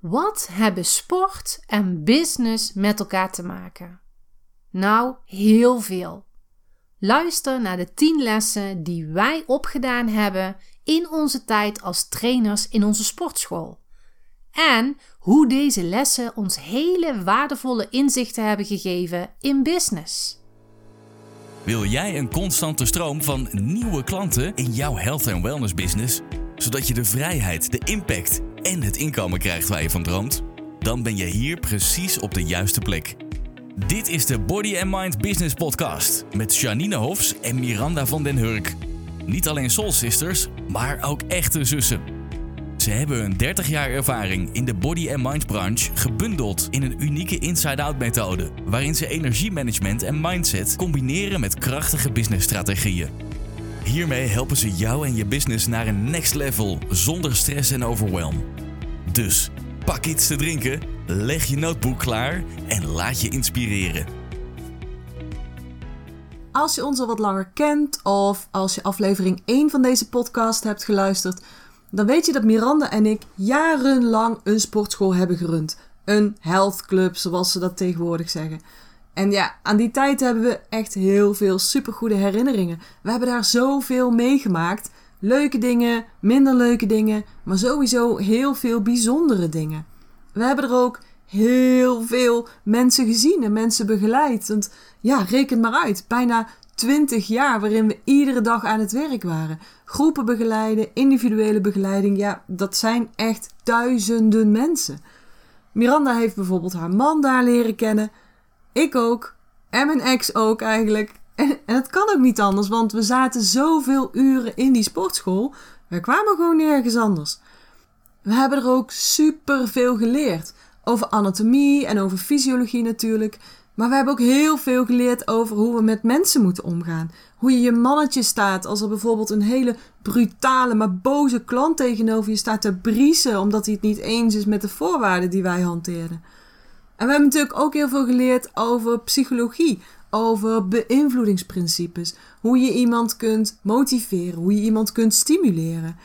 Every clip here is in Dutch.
Wat hebben sport en business met elkaar te maken? Nou, heel veel. Luister naar de 10 lessen die wij opgedaan hebben in onze tijd als trainers in onze sportschool. En hoe deze lessen ons hele waardevolle inzichten hebben gegeven in business. Wil jij een constante stroom van nieuwe klanten in jouw health en wellness business, zodat je de vrijheid, de impact en het inkomen krijgt waar je van droomt? Dan ben je hier precies op de juiste plek. Dit is de Body and Mind Business Podcast met Janine Hofs en Miranda van den Hurk. Niet alleen soul sisters, maar ook echte zussen. Ze hebben hun 30 jaar ervaring in de body and mind branche gebundeld in een unieke inside-out methode, waarin ze energiemanagement en mindset combineren met krachtige businessstrategieën. Hiermee helpen ze jou en je business naar een next level zonder stress en overwhelm. Dus pak iets te drinken, leg je notebook klaar en laat je inspireren. Als je ons al wat langer kent of als je aflevering 1 van deze podcast hebt geluisterd, dan weet je dat Miranda en ik jarenlang een sportschool hebben gerund. Een health club, zoals ze dat tegenwoordig zeggen. En ja, aan die tijd hebben we echt heel veel supergoede herinneringen. We hebben daar zoveel meegemaakt. Leuke dingen, minder leuke dingen, maar sowieso heel veel bijzondere dingen. We hebben er ook heel veel mensen gezien en mensen begeleid. Want ja, reken maar uit. Bijna 20 jaar waarin we iedere dag aan het werk waren. Groepen begeleiden, individuele begeleiding, ja, dat zijn echt duizenden mensen. Miranda heeft bijvoorbeeld haar man daar leren kennen. Ik ook. En mijn ex ook eigenlijk. En, het kan ook niet anders, want we zaten zoveel uren in die sportschool. We kwamen gewoon nergens anders. We hebben er ook super veel geleerd. Over anatomie en over fysiologie natuurlijk. Maar we hebben ook heel veel geleerd over hoe we met mensen moeten omgaan. Hoe je je mannetje staat als er bijvoorbeeld een hele brutale, maar boze klant tegenover je staat te briesen omdat hij het niet eens is met de voorwaarden die wij hanteerden. En we hebben natuurlijk ook heel veel geleerd over psychologie, over beïnvloedingsprincipes, hoe je iemand kunt motiveren, hoe je iemand kunt stimuleren.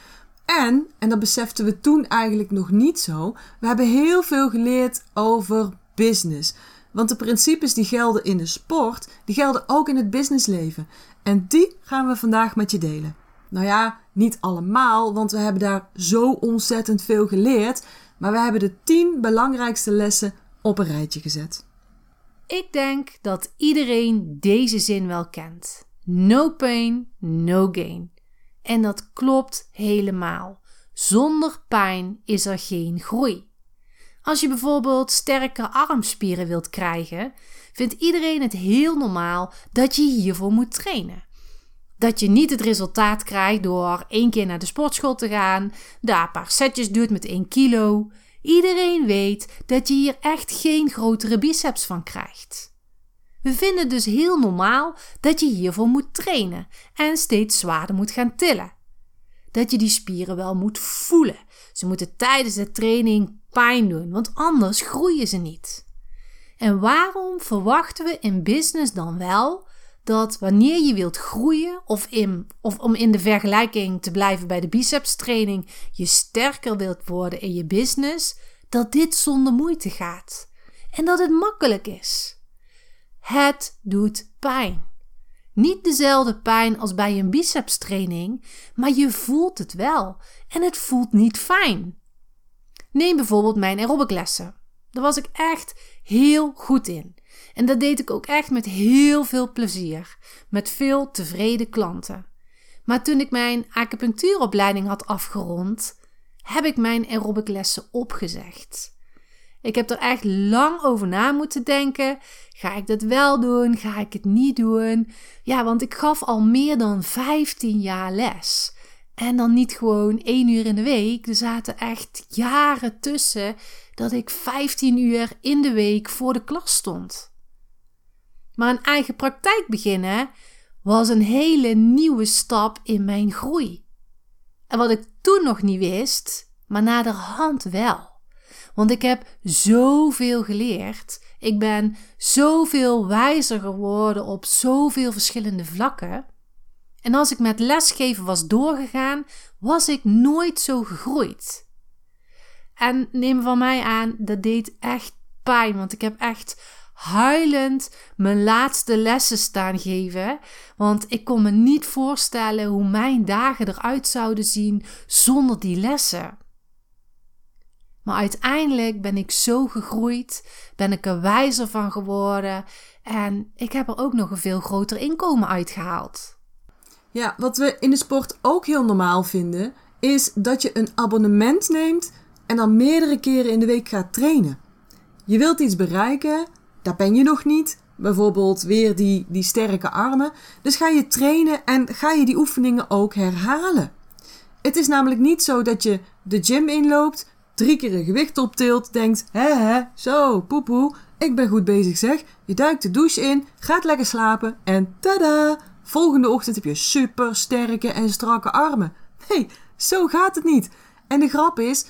En, en dat beseften we toen eigenlijk nog niet zo, we hebben heel veel geleerd over business. Want de principes die gelden in de sport, die gelden ook in het businessleven. En die gaan we vandaag met je delen. Nou ja, niet allemaal, want we hebben daar zo ontzettend veel geleerd. Maar we hebben de 10 belangrijkste lessen op een rijtje gezet. Ik denk dat iedereen deze zin wel kent. No pain, no gain. En dat klopt helemaal. Zonder pijn is er geen groei. Als je bijvoorbeeld sterke armspieren wilt krijgen, vindt iedereen het heel normaal dat je hiervoor moet trainen. Dat je niet het resultaat krijgt door één keer naar de sportschool te gaan, daar een paar setjes doet met 1 kilo. Iedereen weet dat je hier echt geen grotere biceps van krijgt. We vinden dus heel normaal dat je hiervoor moet trainen en steeds zwaarder moet gaan tillen. Dat je die spieren wel moet voelen. Ze moeten tijdens de training pijn doen, want anders groeien ze niet. En waarom verwachten we in business dan wel dat wanneer je wilt groeien of, in, of om in de vergelijking te blijven bij de biceps training je sterker wilt worden in je business, dat dit zonder moeite gaat en dat het makkelijk is? Het doet pijn. Niet dezelfde pijn als bij een biceps training, maar je voelt het wel en het voelt niet fijn. Neem bijvoorbeeld mijn aerobiclessen. Daar was ik echt heel goed in. En dat deed ik ook echt met heel veel plezier, met veel tevreden klanten. Maar toen ik mijn acupunctuuropleiding had afgerond, heb ik mijn aerobiclessen opgezegd. Ik heb er echt lang over na moeten denken. Ga ik dat wel doen? Ga ik het niet doen? Ja, want ik gaf al meer dan 15 jaar les. En dan niet gewoon één uur in de week. Er zaten echt jaren tussen dat ik 15 uur in de week voor de klas stond. Maar een eigen praktijk beginnen was een hele nieuwe stap in mijn groei. En wat ik toen nog niet wist, maar naderhand wel. Want ik heb zoveel geleerd. Ik ben zoveel wijzer geworden op zoveel verschillende vlakken. En als ik met lesgeven was doorgegaan, was ik nooit zo gegroeid. En neem van mij aan, dat deed echt pijn. Want ik heb echt huilend mijn laatste lessen staan geven. Want ik kon me niet voorstellen hoe mijn dagen eruit zouden zien zonder die lessen. Maar uiteindelijk ben ik zo gegroeid, ben ik er wijzer van geworden en ik heb er ook nog een veel groter inkomen uitgehaald. Ja, wat we in de sport ook heel normaal vinden, is dat je een abonnement neemt en dan meerdere keren in de week gaat trainen. Je wilt iets bereiken, daar ben je nog niet. Bijvoorbeeld weer die, die sterke armen. Dus ga je trainen en ga je die oefeningen ook herhalen. Het is namelijk niet zo dat je de gym inloopt, drie keer een gewicht optilt, denkt: hè hè, zo, poepoe, ik ben goed bezig zeg. Je duikt de douche in, gaat lekker slapen en tada! Volgende ochtend heb je super sterke en strakke armen. Nee, zo gaat het niet. En de grap is,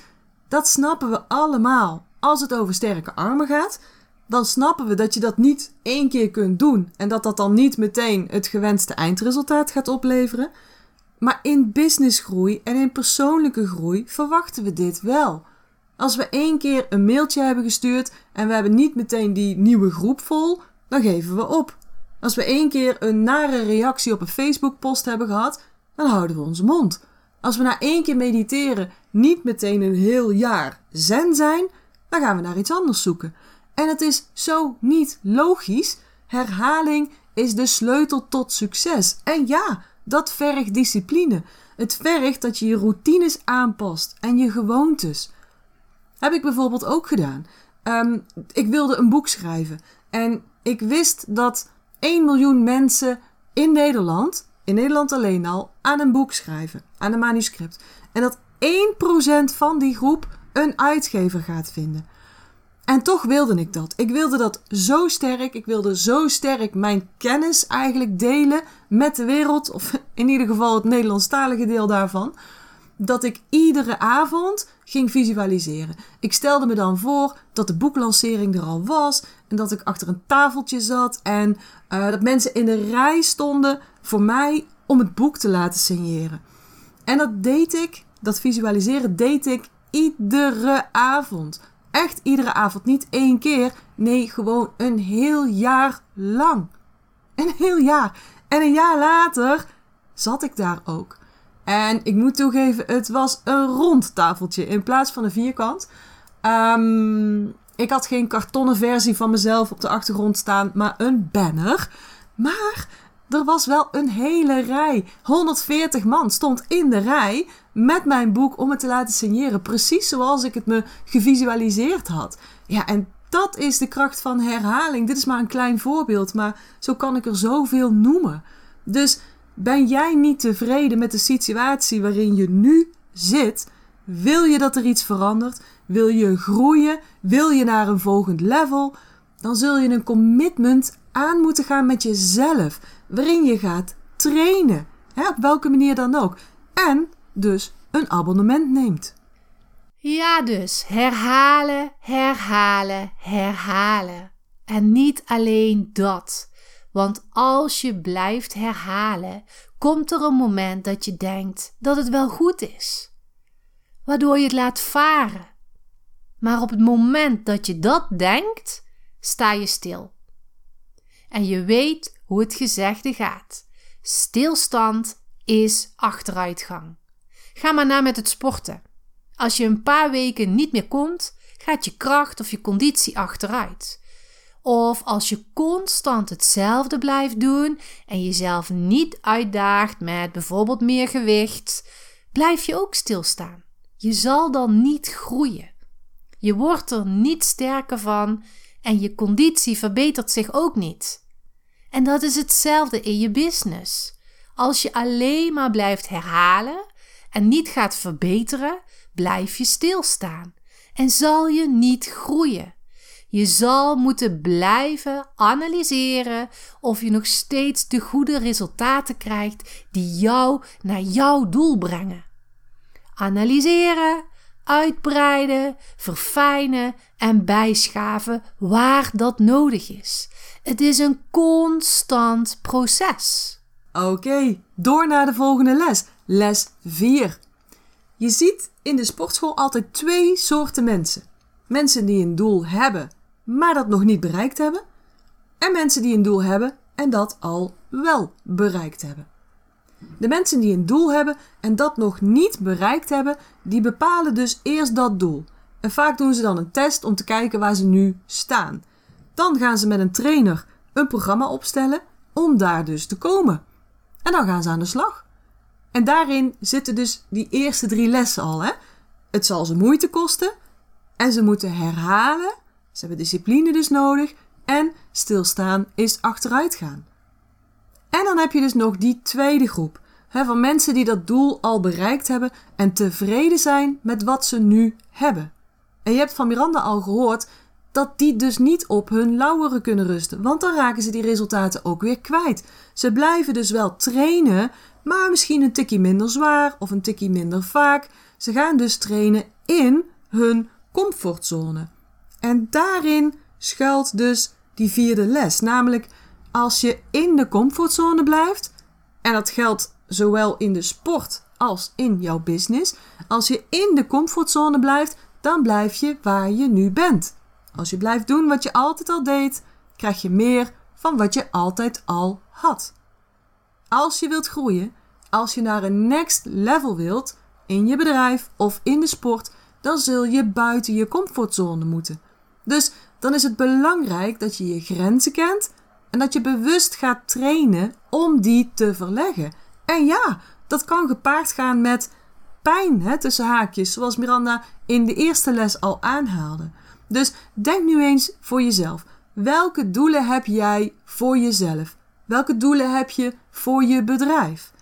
dat snappen we allemaal. Als het over sterke armen gaat, dan snappen we dat je dat niet één keer kunt doen en dat dat dan niet meteen het gewenste eindresultaat gaat opleveren. Maar in businessgroei en in persoonlijke groei verwachten we dit wel. Als we één keer een mailtje hebben gestuurd en we hebben niet meteen die nieuwe groep vol, dan geven we op. Als we één keer een nare reactie op een Facebook-post hebben gehad, dan houden we onze mond. Als we na één keer mediteren niet meteen een heel jaar zen zijn, dan gaan we naar iets anders zoeken. En het is zo niet logisch. Herhaling is de sleutel tot succes. En ja, dat vergt discipline. Het vergt dat je je routines aanpast en je gewoontes. Heb ik bijvoorbeeld ook gedaan. Um, ik wilde een boek schrijven. En ik wist dat 1 miljoen mensen in Nederland, in Nederland alleen al, aan een boek schrijven. Aan een manuscript. En dat 1% van die groep een uitgever gaat vinden. En toch wilde ik dat. Ik wilde dat zo sterk. Ik wilde zo sterk mijn kennis eigenlijk delen met de wereld. Of in ieder geval het Nederlandstalige deel daarvan. Dat ik iedere avond ging visualiseren. Ik stelde me dan voor dat de boeklancering er al was. En dat ik achter een tafeltje zat. En uh, dat mensen in de rij stonden voor mij om het boek te laten signeren. En dat deed ik, dat visualiseren deed ik iedere avond. Echt iedere avond, niet één keer. Nee, gewoon een heel jaar lang. Een heel jaar. En een jaar later zat ik daar ook. En ik moet toegeven, het was een rond tafeltje in plaats van een vierkant. Um, ik had geen kartonnen versie van mezelf op de achtergrond staan, maar een banner. Maar er was wel een hele rij. 140 man stond in de rij met mijn boek om het te laten signeren. Precies zoals ik het me gevisualiseerd had. Ja, en dat is de kracht van herhaling. Dit is maar een klein voorbeeld, maar zo kan ik er zoveel noemen. Dus ben jij niet tevreden met de situatie waarin je nu zit? Wil je dat er iets verandert? Wil je groeien? Wil je naar een volgend level? Dan zul je een commitment aan moeten gaan met jezelf, waarin je gaat trainen. Op welke manier dan ook. En dus een abonnement neemt. Ja, dus herhalen, herhalen, herhalen. En niet alleen dat. Want als je blijft herhalen, komt er een moment dat je denkt dat het wel goed is. Waardoor je het laat varen. Maar op het moment dat je dat denkt, sta je stil. En je weet hoe het gezegde gaat. Stilstand is achteruitgang. Ga maar na met het sporten. Als je een paar weken niet meer komt, gaat je kracht of je conditie achteruit. Of als je constant hetzelfde blijft doen en jezelf niet uitdaagt met bijvoorbeeld meer gewicht, blijf je ook stilstaan. Je zal dan niet groeien. Je wordt er niet sterker van en je conditie verbetert zich ook niet. En dat is hetzelfde in je business. Als je alleen maar blijft herhalen en niet gaat verbeteren, blijf je stilstaan en zal je niet groeien. Je zal moeten blijven analyseren of je nog steeds de goede resultaten krijgt die jou naar jouw doel brengen. Analyseren, uitbreiden, verfijnen en bijschaven waar dat nodig is. Het is een constant proces. Oké, door naar de volgende les. Les 4. Je ziet in de sportschool altijd twee soorten mensen. Mensen die een doel hebben, maar dat nog niet bereikt hebben. En mensen die een doel hebben en dat al wel bereikt hebben. De mensen die een doel hebben en dat nog niet bereikt hebben, die bepalen dus eerst dat doel. En vaak doen ze dan een test om te kijken waar ze nu staan. Dan gaan ze met een trainer een programma opstellen om daar dus te komen. En dan gaan ze aan de slag. En daarin zitten dus die eerste drie lessen al. Hè? Het zal ze moeite kosten en ze moeten herhalen. Ze hebben discipline dus nodig en stilstaan is achteruit gaan. En dan heb je dus nog die tweede groep hè, van mensen die dat doel al bereikt hebben en tevreden zijn met wat ze nu hebben. En je hebt van Miranda al gehoord dat die dus niet op hun lauweren kunnen rusten, want dan raken ze die resultaten ook weer kwijt. Ze blijven dus wel trainen, maar misschien een tikje minder zwaar of een tikje minder vaak. Ze gaan dus trainen in hun comfortzone. En daarin schuilt dus die vierde les, namelijk als je in de comfortzone blijft, en dat geldt zowel in de sport als in jouw business, als je in de comfortzone blijft, dan blijf je waar je nu bent. Als je blijft doen wat je altijd al deed, krijg je meer van wat je altijd al had. Als je wilt groeien, als je naar een next level wilt, in je bedrijf of in de sport, dan zul je buiten je comfortzone moeten. Dus dan is het belangrijk dat je je grenzen kent en dat je bewust gaat trainen om die te verleggen. En ja, dat kan gepaard gaan met pijn hè, tussen haakjes, zoals Miranda in de eerste les al aanhaalde. Dus denk nu eens voor jezelf. Welke doelen heb jij voor jezelf? Welke doelen heb je voor je bedrijf?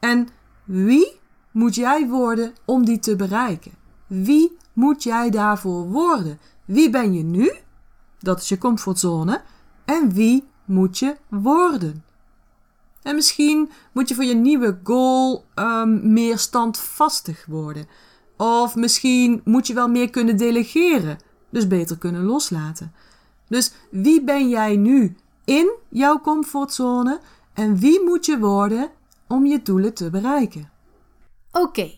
En wie moet jij worden om die te bereiken? Wie moet jij daarvoor worden? Wie ben je nu? Dat is je comfortzone. En wie moet je worden? En misschien moet je voor je nieuwe goal um, meer standvastig worden. Of misschien moet je wel meer kunnen delegeren, dus beter kunnen loslaten. Dus wie ben jij nu in jouw comfortzone en wie moet je worden om je doelen te bereiken? Oké,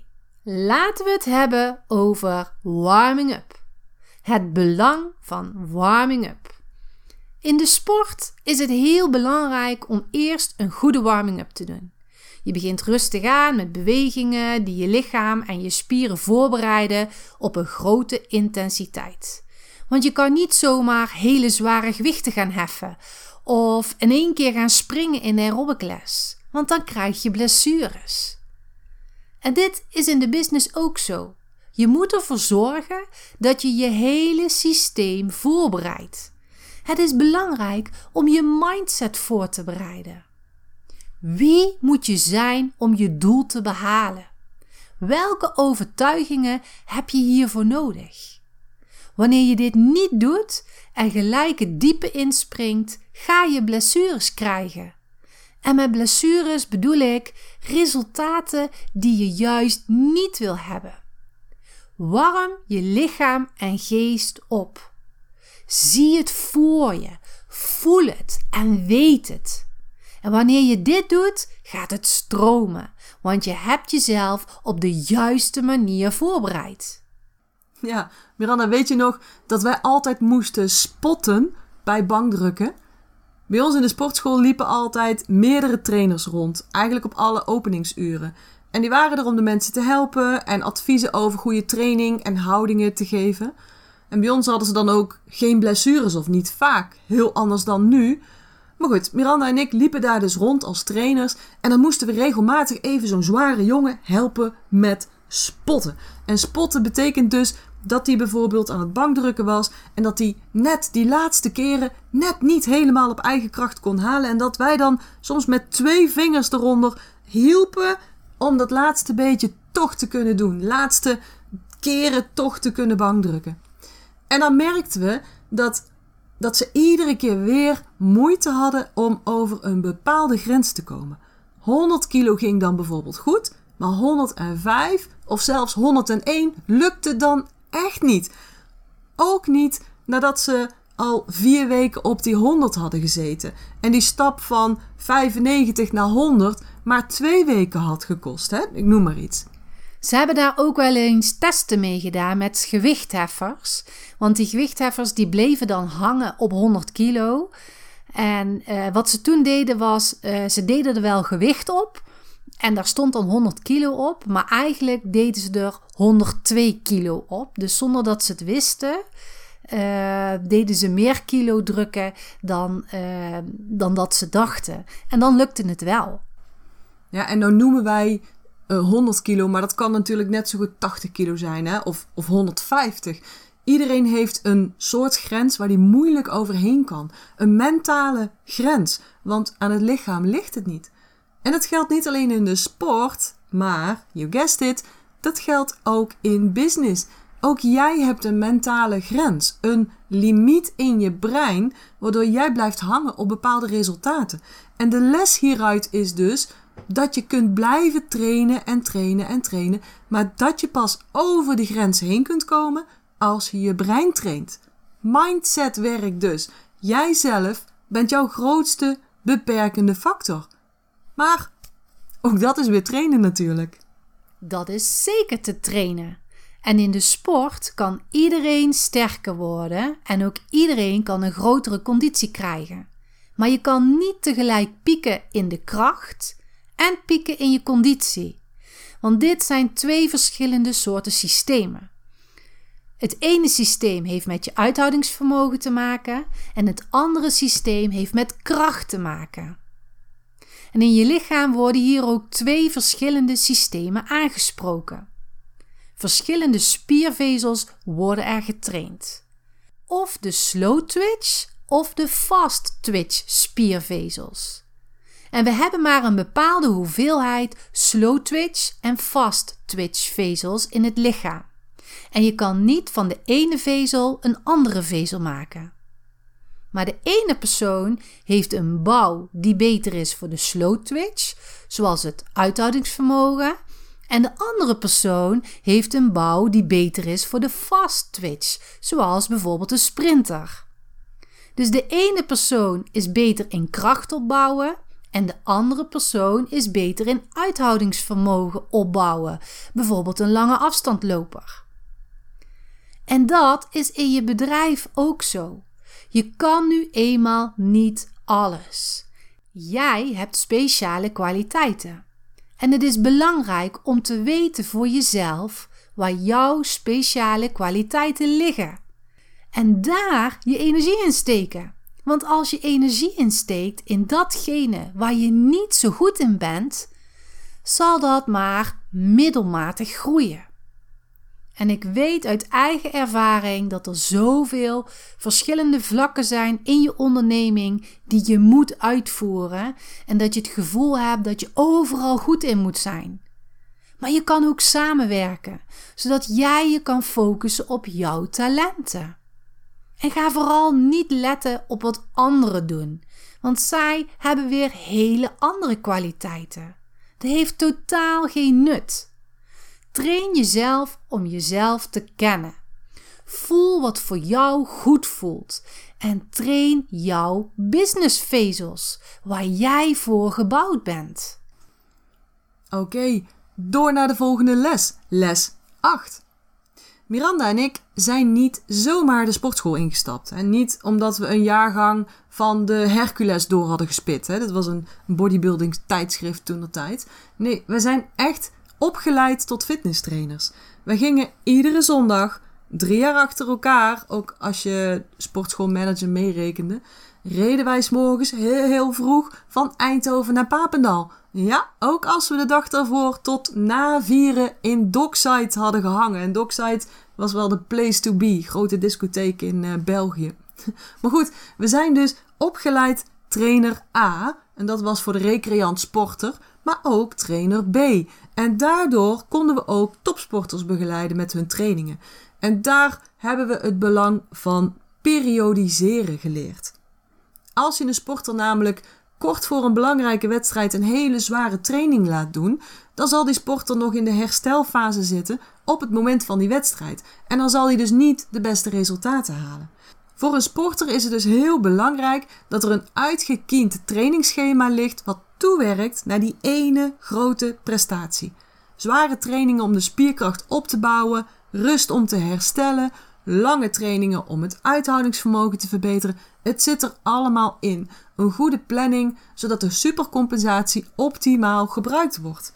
laten we het hebben over warming up. Het belang van warming up. In de sport is het heel belangrijk om eerst een goede warming-up te doen. Je begint rustig aan met bewegingen die je lichaam en je spieren voorbereiden op een grote intensiteit. Want je kan niet zomaar hele zware gewichten gaan heffen of in één keer gaan springen in aerobic les, want dan krijg je blessures. En dit is in de business ook zo. Je moet ervoor zorgen dat je je hele systeem voorbereidt. Het is belangrijk om je mindset voor te bereiden. Wie moet je zijn om je doel te behalen? Welke overtuigingen heb je hiervoor nodig? Wanneer je dit niet doet en gelijk het diepe inspringt, ga je blessures krijgen. En met blessures bedoel ik resultaten die je juist niet wil hebben. Warm je lichaam en geest op. Zie het voor je, voel het en weet het. En wanneer je dit doet, gaat het stromen, want je hebt jezelf op de juiste manier voorbereid. Ja, Miranda, weet je nog dat wij altijd moesten spotten bij bankdrukken? Bij ons in de sportschool liepen altijd meerdere trainers rond, eigenlijk op alle openingsuren. En die waren er om de mensen te helpen en adviezen over goede training en houdingen te geven. En bij ons hadden ze dan ook geen blessures of niet vaak. Heel anders dan nu. Maar goed, Miranda en ik liepen daar dus rond als trainers. En dan moesten we regelmatig even zo'n zware jongen helpen met spotten. En spotten betekent dus dat hij bijvoorbeeld aan het bankdrukken was. En dat hij net die laatste keren net niet helemaal op eigen kracht kon halen. En dat wij dan soms met twee vingers eronder hielpen om dat laatste beetje toch te kunnen doen. Laatste keren toch te kunnen bankdrukken. En dan merkten we dat, dat ze iedere keer weer moeite hadden om over een bepaalde grens te komen. 100 kilo ging dan bijvoorbeeld goed, maar 105 of zelfs 101 lukte dan echt niet. Ook niet nadat ze al vier weken op die 100 hadden gezeten. En die stap van 95 naar 100 maar twee weken had gekost. Hè? Ik noem maar iets. Ze hebben daar ook wel eens testen mee gedaan met gewichtheffers. Want die gewichtheffers die bleven dan hangen op 100 kilo. En uh, wat ze toen deden was, uh, ze deden er wel gewicht op. En daar stond dan 100 kilo op. Maar eigenlijk deden ze er 102 kilo op. Dus zonder dat ze het wisten, uh, deden ze meer kilo drukken dan, dan dat ze dachten. En dan lukte het wel. Ja, en dan noemen wij 100 kilo, maar dat kan natuurlijk net zo goed 80 kilo zijn, hè? Of, of 150. Iedereen heeft een soort grens waar die moeilijk overheen kan. Een mentale grens, want aan het lichaam ligt het niet. En dat geldt niet alleen in de sport, maar, you guessed it, dat geldt ook in business. Ook jij hebt een mentale grens, een limiet in je brein, waardoor jij blijft hangen op bepaalde resultaten. En de les hieruit is dus dat je kunt blijven trainen en trainen en trainen, maar dat je pas over die grens heen kunt komen als je je brein traint. Mindset werk dus. Jijzelf bent jouw grootste beperkende factor. Maar ook dat is weer trainen natuurlijk. Dat is zeker te trainen. En in de sport kan iedereen sterker worden en ook iedereen kan een grotere conditie krijgen. Maar je kan niet tegelijk pieken in de kracht en pieken in je conditie. Want dit zijn twee verschillende soorten systemen. Het ene systeem heeft met je uithoudingsvermogen te maken en het andere systeem heeft met kracht te maken. En in je lichaam worden hier ook twee verschillende systemen aangesproken. Verschillende spiervezels worden er getraind. Of de slow twitch of de fast twitch spiervezels. En we hebben maar een bepaalde hoeveelheid slow twitch en fast twitch vezels in het lichaam. En je kan niet van de ene vezel een andere vezel maken. Maar de ene persoon heeft een bouw die beter is voor de slow twitch, zoals het uithoudingsvermogen. En de andere persoon heeft een bouw die beter is voor de fast twitch, zoals bijvoorbeeld de sprinter. Dus de ene persoon is beter in kracht opbouwen en de andere persoon is beter in uithoudingsvermogen opbouwen, bijvoorbeeld een lange afstandloper. En dat is in je bedrijf ook zo. Je kan nu eenmaal niet alles. Jij hebt speciale kwaliteiten. En het is belangrijk om te weten voor jezelf waar jouw speciale kwaliteiten liggen. En daar je energie in steken. Want als je energie insteekt in datgene waar je niet zo goed in bent, zal dat maar middelmatig groeien. En ik weet uit eigen ervaring dat er zoveel verschillende vlakken zijn in je onderneming die je moet uitvoeren en dat je het gevoel hebt dat je overal goed in moet zijn. Maar je kan ook samenwerken, zodat jij je kan focussen op jouw talenten. En ga vooral niet letten op wat anderen doen, want zij hebben weer hele andere kwaliteiten. Dat heeft totaal geen nut. Train jezelf om jezelf te kennen. Voel wat voor jou goed voelt en train jouw businessvezels waar jij voor gebouwd bent. Oké, door naar de volgende les, les 8. Miranda en ik zijn niet zomaar de sportschool ingestapt. En niet omdat we een jaargang van de Hercules door hadden gespit. Hè. Dat was een bodybuilding tijdschrift toen de tijd. Nee, we zijn echt opgeleid tot fitnesstrainers. We gingen iedere zondag, drie jaar achter elkaar, ook als je sportschoolmanager meerekende, reden wij s'morgens heel, heel vroeg van Eindhoven naar Papendal. Ja, ook als we de dag daarvoor tot na vieren in Dockside hadden gehangen. En Dockside was wel de place to be, grote discotheek in uh, België. maar goed, we zijn dus opgeleid trainer A. En dat was voor de recreant sporter, maar ook trainer B. En daardoor konden we ook topsporters begeleiden met hun trainingen. En daar hebben we het belang van periodiseren geleerd. Als je een sporter namelijk kort voor een belangrijke wedstrijd een hele zware training laat doen, dan zal die sporter nog in de herstelfase zitten op het moment van die wedstrijd. En dan zal hij dus niet de beste resultaten halen. Voor een sporter is het dus heel belangrijk dat er een uitgekiend trainingsschema ligt wat toewerkt naar die ene grote prestatie. zware trainingen om de spierkracht op te bouwen, rust om te herstellen, lange trainingen om het uithoudingsvermogen te verbeteren. Het zit er allemaal in. Een goede planning, zodat de supercompensatie optimaal gebruikt wordt.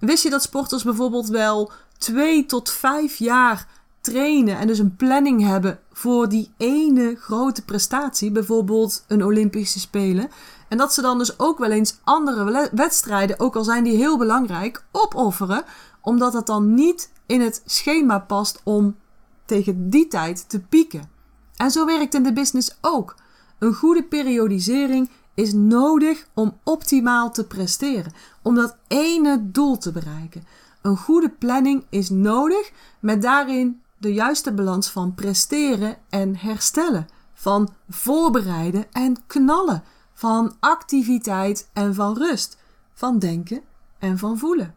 Wist je dat sporters bijvoorbeeld wel twee tot vijf jaar trainen en dus een planning hebben voor die ene grote prestatie, bijvoorbeeld een Olympische Spelen. En dat ze dan dus ook wel eens andere wedstrijden, ook al zijn die heel belangrijk, opofferen, omdat het dan niet in het schema past om tegen die tijd te pieken. En zo werkt in de business ook. Een goede periodisering is nodig om optimaal te presteren, om dat ene doel te bereiken. Een goede planning is nodig met daarin de juiste balans van presteren en herstellen, van voorbereiden en knallen, van activiteit en van rust, van denken en van voelen.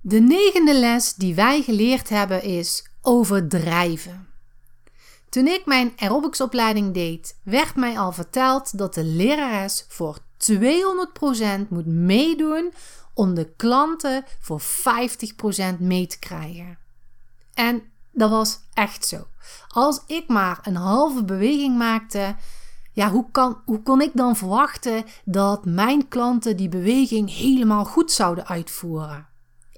De negende les die wij geleerd hebben is overdrijven. Toen ik mijn aerobicsopleiding deed, werd mij al verteld dat de lerares voor 200% moet meedoen om de klanten voor 50% mee te krijgen. En dat was echt zo. Als ik maar een halve beweging maakte, ja, hoe, kan, hoe kon ik dan verwachten dat mijn klanten die beweging helemaal goed zouden uitvoeren?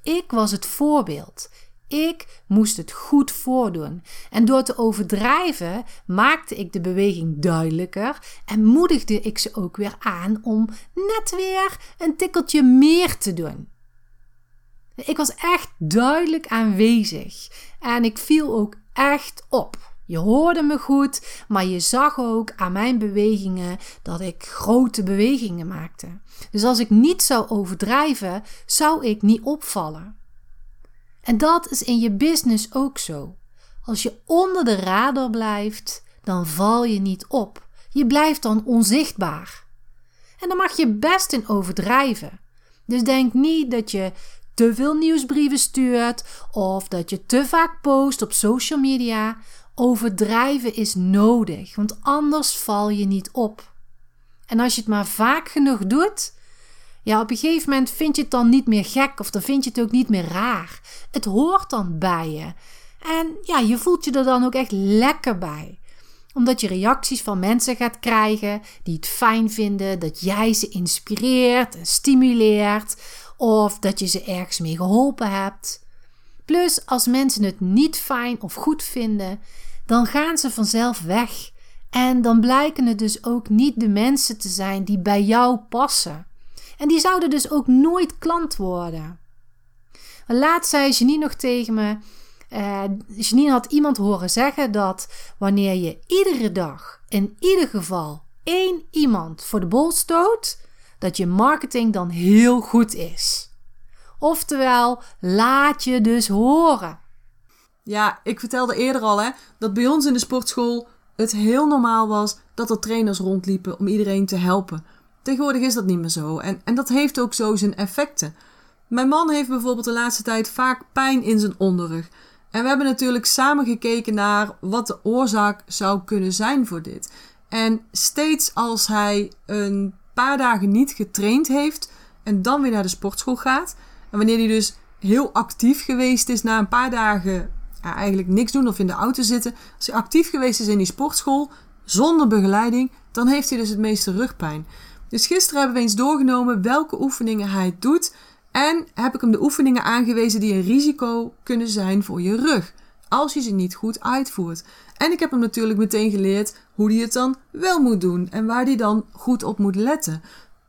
Ik was het voorbeeld. Ik moest het goed voordoen. En door te overdrijven maakte ik de beweging duidelijker en moedigde ik ze ook weer aan om net weer een tikkeltje meer te doen. Ik was echt duidelijk aanwezig en ik viel ook echt op. Je hoorde me goed, maar je zag ook aan mijn bewegingen dat ik grote bewegingen maakte. Dus als ik niet zou overdrijven, zou ik niet opvallen. En dat is in je business ook zo. Als je onder de radar blijft, dan val je niet op. Je blijft dan onzichtbaar. En dan mag je best in overdrijven. Dus denk niet dat je te veel nieuwsbrieven stuurt of dat je te vaak post op social media. Overdrijven is nodig, want anders val je niet op. En als je het maar vaak genoeg doet, ja, op een gegeven moment vind je het dan niet meer gek of dan vind je het ook niet meer raar. Het hoort dan bij je. En ja, je voelt je er dan ook echt lekker bij omdat je reacties van mensen gaat krijgen die het fijn vinden dat jij ze inspireert en stimuleert of dat je ze ergens mee geholpen hebt. Plus, als mensen het niet fijn of goed vinden, dan gaan ze vanzelf weg. En dan blijken het dus ook niet de mensen te zijn die bij jou passen. En die zouden dus ook nooit klant worden. Laatst zei Janine nog tegen me. Uh, Janine had iemand horen zeggen dat wanneer je iedere dag in ieder geval één iemand voor de bol stoot, dat je marketing dan heel goed is. Oftewel, laat je dus horen. Ja, ik vertelde eerder al hè, dat bij ons in de sportschool het heel normaal was dat er trainers rondliepen om iedereen te helpen. Tegenwoordig is dat niet meer zo en, en dat heeft ook zo zijn effecten. Mijn man heeft bijvoorbeeld de laatste tijd vaak pijn in zijn onderrug. En we hebben natuurlijk samen gekeken naar wat de oorzaak zou kunnen zijn voor dit. En steeds als hij een paar dagen niet getraind heeft en dan weer naar de sportschool gaat. En wanneer hij dus heel actief geweest is na een paar dagen eigenlijk niks doen of in de auto zitten. Als hij actief geweest is in die sportschool zonder begeleiding, dan heeft hij dus het meeste rugpijn. Dus gisteren hebben we eens doorgenomen welke oefeningen hij doet. En heb ik hem de oefeningen aangewezen die een risico kunnen zijn voor je rug. Als je ze niet goed uitvoert. En ik heb hem natuurlijk meteen geleerd hoe hij het dan wel moet doen. En waar hij dan goed op moet letten.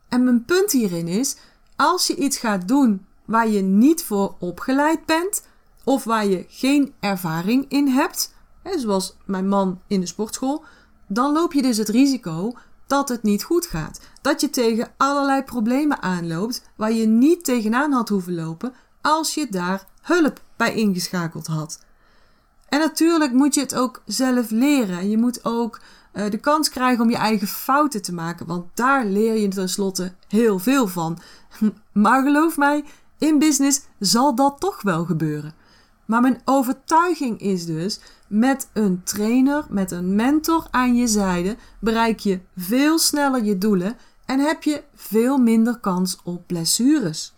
En mijn punt hierin is: als je iets gaat doen waar je niet voor opgeleid bent. Of waar je geen ervaring in hebt. Hè, zoals mijn man in de sportschool. Dan loop je dus het risico dat het niet goed gaat. Dat je tegen allerlei problemen aanloopt waar je niet tegenaan had hoeven lopen als je daar hulp bij ingeschakeld had. En natuurlijk moet je het ook zelf leren. Je moet ook uh, de kans krijgen om je eigen fouten te maken, want daar leer je tenslotte heel veel van. Maar geloof mij, in business zal dat toch wel gebeuren. Maar mijn overtuiging is dus met een trainer, met een mentor aan je zijde, bereik je veel sneller je doelen en heb je veel minder kans op blessures.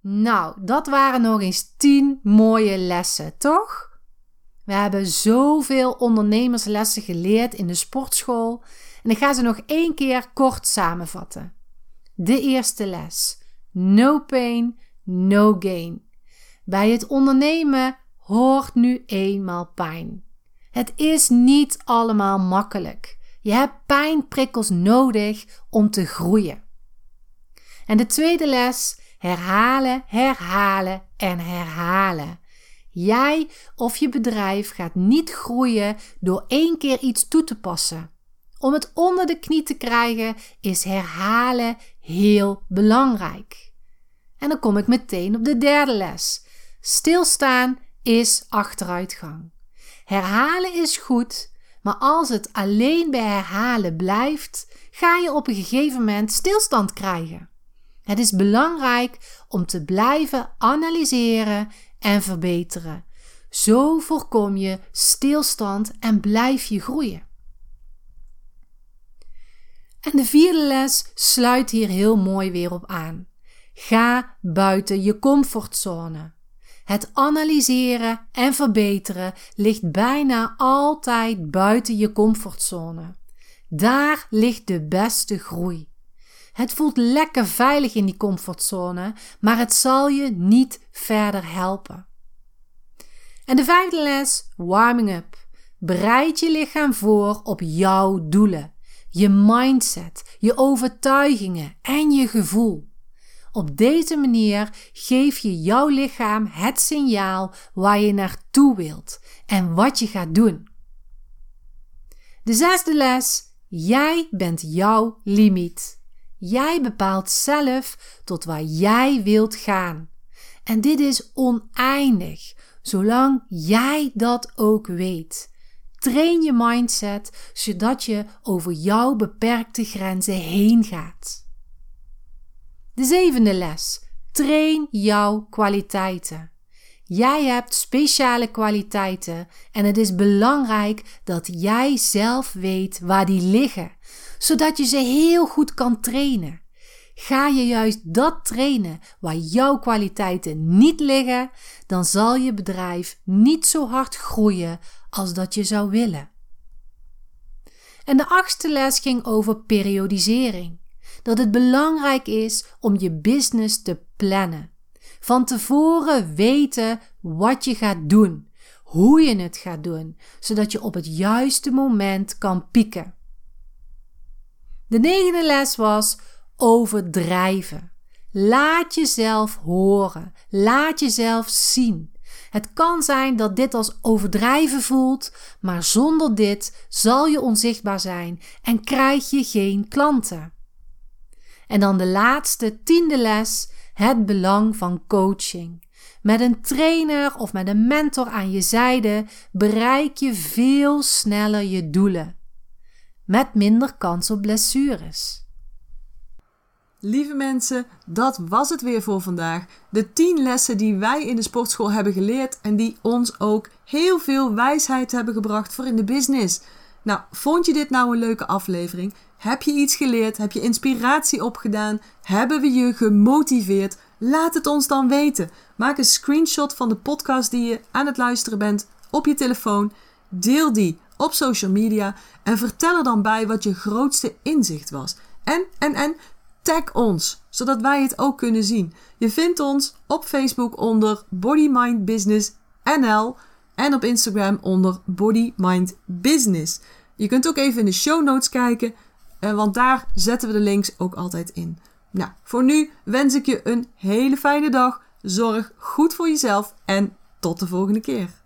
Nou, dat waren nog eens 10 mooie lessen, toch? We hebben zoveel ondernemerslessen geleerd in de sportschool en ik ga ze nog één keer kort samenvatten. De eerste les: No pain, no gain. Bij het ondernemen hoort nu eenmaal pijn. Het is niet allemaal makkelijk. Je hebt pijnprikkels nodig om te groeien. En de tweede les: herhalen, herhalen en herhalen. Jij of je bedrijf gaat niet groeien door één keer iets toe te passen. Om het onder de knie te krijgen is herhalen heel belangrijk. En dan kom ik meteen op de derde les. Stilstaan is achteruitgang. Herhalen is goed, maar als het alleen bij herhalen blijft, ga je op een gegeven moment stilstand krijgen. Het is belangrijk om te blijven analyseren en verbeteren. Zo voorkom je stilstand en blijf je groeien. En de vierde les sluit hier heel mooi weer op aan. Ga buiten je comfortzone. Het analyseren en verbeteren ligt bijna altijd buiten je comfortzone. Daar ligt de beste groei. Het voelt lekker veilig in die comfortzone, maar het zal je niet verder helpen. En de vijfde les, warming up. Bereid je lichaam voor op jouw doelen, je mindset, je overtuigingen en je gevoel. Op deze manier geef je jouw lichaam het signaal waar je naartoe wilt en wat je gaat doen. De zesde les: jij bent jouw limiet. Jij bepaalt zelf tot waar jij wilt gaan. En dit is oneindig, zolang jij dat ook weet. Train je mindset zodat je over jouw beperkte grenzen heen gaat. De zevende les. Train jouw kwaliteiten. Jij hebt speciale kwaliteiten en het is belangrijk dat jij zelf weet waar die liggen, zodat je ze heel goed kan trainen. Ga je juist dat trainen waar jouw kwaliteiten niet liggen, dan zal je bedrijf niet zo hard groeien als dat je zou willen. En de achtste les ging over periodisering. Dat het belangrijk is om je business te plannen. Van tevoren weten wat je gaat doen, hoe je het gaat doen, zodat je op het juiste moment kan pieken. De negende les was overdrijven. Laat jezelf horen. Laat jezelf zien. Het kan zijn dat dit als overdrijven voelt, maar zonder dit zal je onzichtbaar zijn en krijg je geen klanten. En dan de laatste tiende les, het belang van coaching. Met een trainer of met een mentor aan je zijde bereik je veel sneller je doelen. Met minder kans op blessures. Lieve mensen, dat was het weer voor vandaag. De 10 lessen die wij in de sportschool hebben geleerd en die ons ook heel veel wijsheid hebben gebracht voor in de business. Nou, vond je dit nou een leuke aflevering? Heb je iets geleerd? Heb je inspiratie opgedaan? Hebben we je gemotiveerd? Laat het ons dan weten. Maak een screenshot van de podcast die je aan het luisteren bent op je telefoon. Deel die op social media en vertel er dan bij wat je grootste inzicht was. En, en, en Tag ons, zodat wij het ook kunnen zien. Je vindt ons op Facebook onder Body Mind Business NL en op Instagram onder Body Mind Business. Je kunt ook even in de show notes kijken, eh, want daar zetten we de links ook altijd in. Nou, voor nu wens ik je een hele fijne dag. Zorg goed voor jezelf en tot de volgende keer.